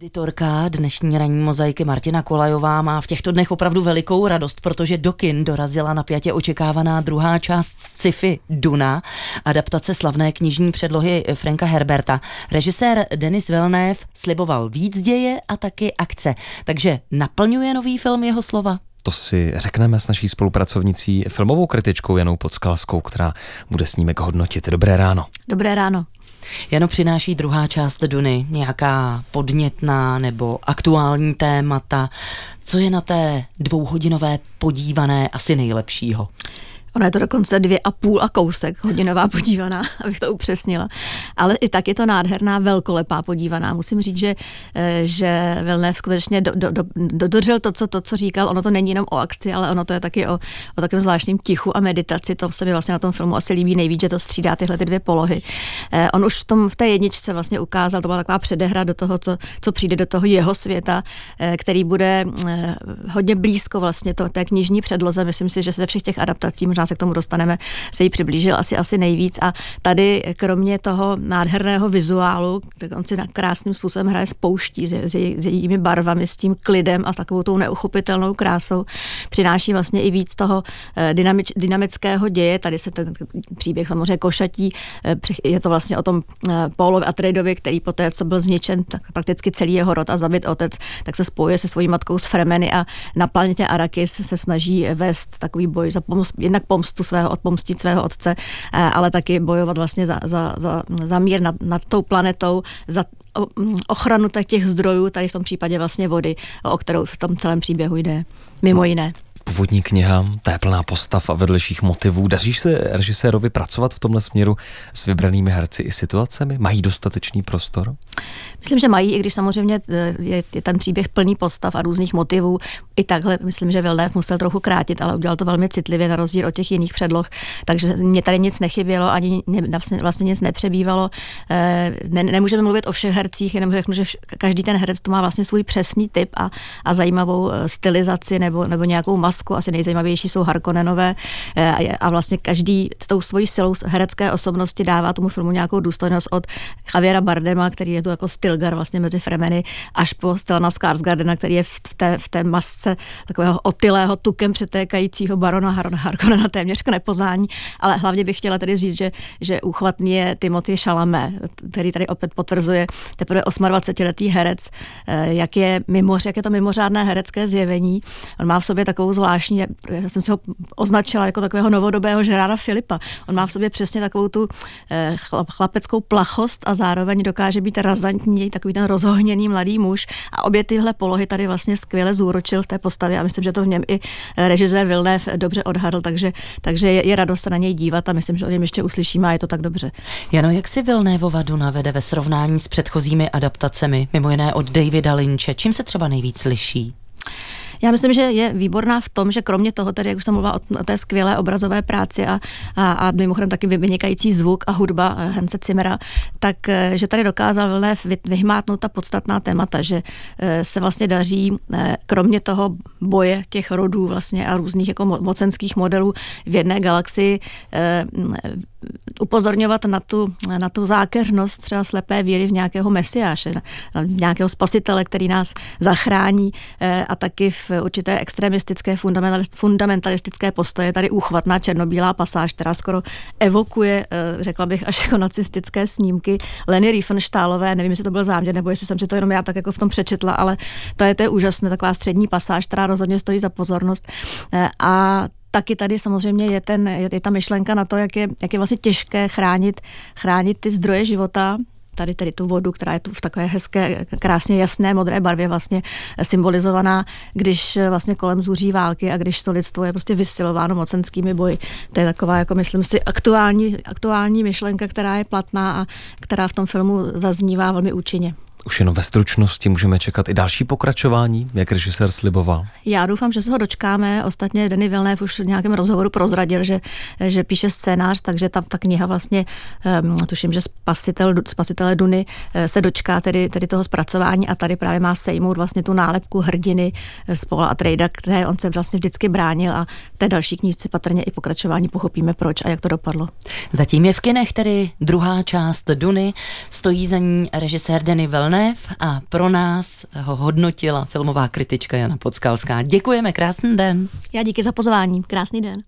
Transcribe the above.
Editorka dnešní ranní mozaiky Martina Kolajová má v těchto dnech opravdu velikou radost, protože do kin dorazila napjatě očekávaná druhá část sci-fi Duna, adaptace slavné knižní předlohy Franka Herberta. Režisér Denis Villeneuve sliboval víc děje a taky akce, takže naplňuje nový film jeho slova? To si řekneme s naší spolupracovnicí, filmovou kritičkou Janou Podskalskou, která bude snímek hodnotit. Dobré ráno. Dobré ráno. Jano přináší druhá část Duny, nějaká podnětná nebo aktuální témata. Co je na té dvouhodinové podívané asi nejlepšího? Ona je to dokonce dvě a půl a kousek hodinová podívaná, abych to upřesnila. Ale i tak je to nádherná, velkolepá podívaná. Musím říct, že, eh, že Vilnev skutečně do, do, do, dodržel to co, to, co říkal. Ono to není jenom o akci, ale ono to je taky o, o takovém zvláštním tichu a meditaci. To se mi vlastně na tom filmu asi líbí nejvíc, že to střídá tyhle ty dvě polohy. Eh, on už v, tom, v té jedničce vlastně ukázal, to byla taková předehra do toho, co, co přijde do toho jeho světa, eh, který bude hodně blízko vlastně to, té knižní předloze. Myslím si, že se ze všech těch adaptací možná se k tomu dostaneme, se jí přiblížil asi asi nejvíc. A tady kromě toho nádherného vizuálu, tak on si na krásným způsobem hraje spouští s, s, s jejími barvami, s tím klidem a s takovou tou neuchopitelnou krásou, přináší vlastně i víc toho eh, dynamič, dynamického děje, tady se ten příběh samozřejmě košatí, eh, je to vlastně o tom eh, Paulovi Atreidovi, který poté, co byl zničen tak prakticky celý jeho rod a zabit otec, tak se spojuje se svojí matkou s Fremeny a na planetě Arakis se snaží vést takový boj za pomoc, jednak pomstu svého, odpomstit svého otce, eh, ale taky bojovat vlastně za, za, za, za mír nad, nad tou planetou, za mm, ochranu těch zdrojů, tady v tom případě vlastně vody, o kterou v tom celém příběhu jde, mimo jiné původní kniha, ta je plná postav a vedlejších motivů. Daří se režisérovi pracovat v tomhle směru s vybranými herci i situacemi? Mají dostatečný prostor? Myslím, že mají, i když samozřejmě e, je, je ten příběh plný postav a různých motivů. I takhle myslím, že Vilnév musel trochu krátit, ale udělal to velmi citlivě na rozdíl od těch jiných předloh. Takže mě tady nic nechybělo, ani vlastně, vlastně nic nepřebývalo. E, ne, nemůžeme mluvit o všech hercích, jenom řeknu, že každý ten herec to má vlastně svůj přesný typ a, a zajímavou e, stylizaci nebo, nebo nějakou masku. Asi nejzajímavější jsou Harkonnenové a vlastně každý tou svojí silou herecké osobnosti dává tomu filmu nějakou důstojnost od Javiera Bardema, který je tu jako Stilgar vlastně mezi Fremeny, až po Stelna Skarsgardena, který je v té, v té masce takového otylého tukem přetékajícího barona Harkonnena téměř k nepoznání, ale hlavně bych chtěla tedy říct, že, že úchvatný je Timothy Chalamet, který tady opět potvrzuje teprve 28-letý herec, eh, jak je, mimoř, jak je to mimořádné herecké zjevení. On má v sobě takovou zvláštní, já jsem si ho označila jako takového novodobého Žerára Filipa. On má v sobě přesně takovou tu eh, chlapeckou plachost a zároveň dokáže být razantní, takový ten rozohněný mladý muž a obě tyhle polohy tady vlastně skvěle zúročil v té postavě a myslím, že to v něm i eh, režisér Vilnev dobře odhadl, takže, takže je, je radost na něj dívat a myslím, že o něm ještě uslyšíme a je to tak dobře. Jano, jak si Vilnévova Duna vede ve srovnání s předchozími adaptacemi, mimo jiné od Davida Lynče? Čím se třeba nejvíc liší? Já myslím, že je výborná v tom, že kromě toho, tady, jak už jsem mluvila o té skvělé obrazové práci a, a, a mimochodem taky vynikající zvuk a hudba eh, Hence Cimera, tak eh, že tady dokázal Villeneuve vyhmátnout ta podstatná témata, že eh, se vlastně daří kromě toho boje těch rodů vlastně a různých jako mocenských modelů v jedné galaxii upozorňovat na tu, na tu zákeřnost třeba slepé víry v nějakého mesiáše, v nějakého spasitele, který nás zachrání a taky v určité extremistické fundamentalistické postoje. Tady úchvatná černobílá pasáž, která skoro evokuje, eh, řekla bych, až jako nacistické snímky Leny Riefenstahlové. Nevím, jestli to byl záměr, nebo jestli jsem si to jenom já tak jako v tom přečetla, ale to je, to je úžasné, taková střední pasáž, která rozhodně stojí za pozornost. Eh, a taky tady samozřejmě je, ten, je, ta myšlenka na to, jak je, jak je vlastně těžké chránit, chránit ty zdroje života, tady tedy tu vodu, která je tu v takové hezké, krásně jasné modré barvě vlastně symbolizovaná, když vlastně kolem zuří války a když to lidstvo je prostě vysilováno mocenskými boji. To je taková, jako myslím si, aktuální, aktuální myšlenka, která je platná a která v tom filmu zaznívá velmi účinně. Už jenom ve stručnosti můžeme čekat i další pokračování, jak režisér sliboval. Já doufám, že se ho dočkáme. Ostatně Denny Villeneuve už v nějakém rozhovoru prozradil, že, že píše scénář, takže ta, ta kniha vlastně, um, tuším, že spasitel, spasitele Duny uh, se dočká tedy, tedy toho zpracování a tady právě má sejmout vlastně tu nálepku hrdiny eh, z Paula a Trejda, které on se vlastně vždycky bránil a té další knížce patrně i pokračování pochopíme proč a jak to dopadlo. Zatím je v kinech tedy druhá část Duny, stojí za ní režisér Denny Villeneuve Vilnév a pro nás ho hodnotila filmová kritička Jana Podskalská. Děkujeme, krásný den. Já díky za pozvání, krásný den.